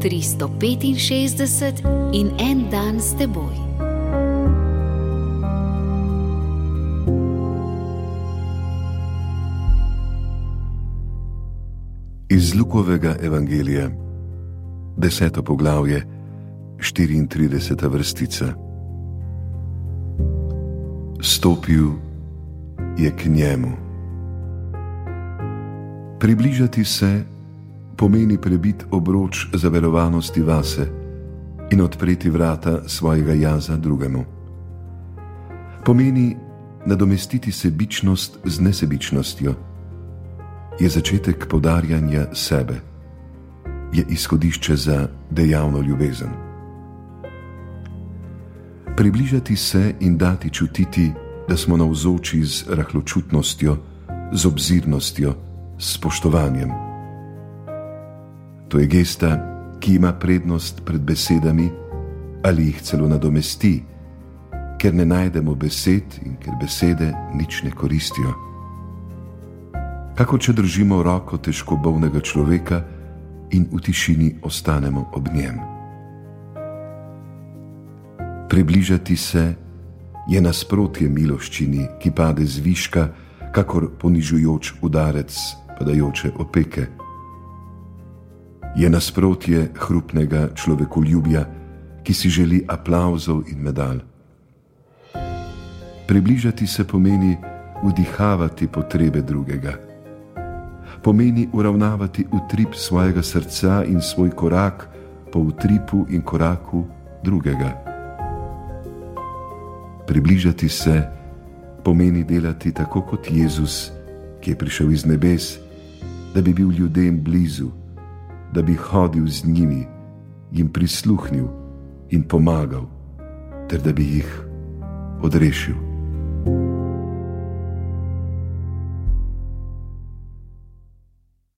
365 in en dan s teboj. Iz Lukovega evangelija, deseto poglavje, 34. vrstica. Stopil je k njemu. Približati se pomeni prebiti obroč zaverovanosti vase in odpreti vrata svojega jaza drugemu. Pomeni nadomestiti sebičnost z nesebičnostjo. Je začetek podarjanja sebe, je izhodišče za dejavno ljubezen. Približati se in dati čutiti, da smo navzoči z rahločutnostjo, z obzirnostjo, s spoštovanjem. To je gesta, ki ima prednost pred besedami ali jih celo nadomesti, ker ne najdemo besed in ker besede nič ne koristijo. Kako če držimo roko težko bolnega človeka in v tišini ostanemo ob njem. Približati se je nasprotje miloščini, ki pade z viška, kakor ponižujoč udarec padajoče opeke. Je nasprotje hrupnega človekoljubja, ki si želi aplauzov in medalj. Približati se pomeni vdihavati potrebe drugega. Pomeni uravnavati utrip svojega srca in svoj korak po utripu in koraku drugega. Približati se pomeni delati tako kot Jezus, ki je prišel iz nebes, da bi bil ljudem blizu da bi hodil z njimi, jim prisluhnil in pomagal, ter da bi jih odrešil.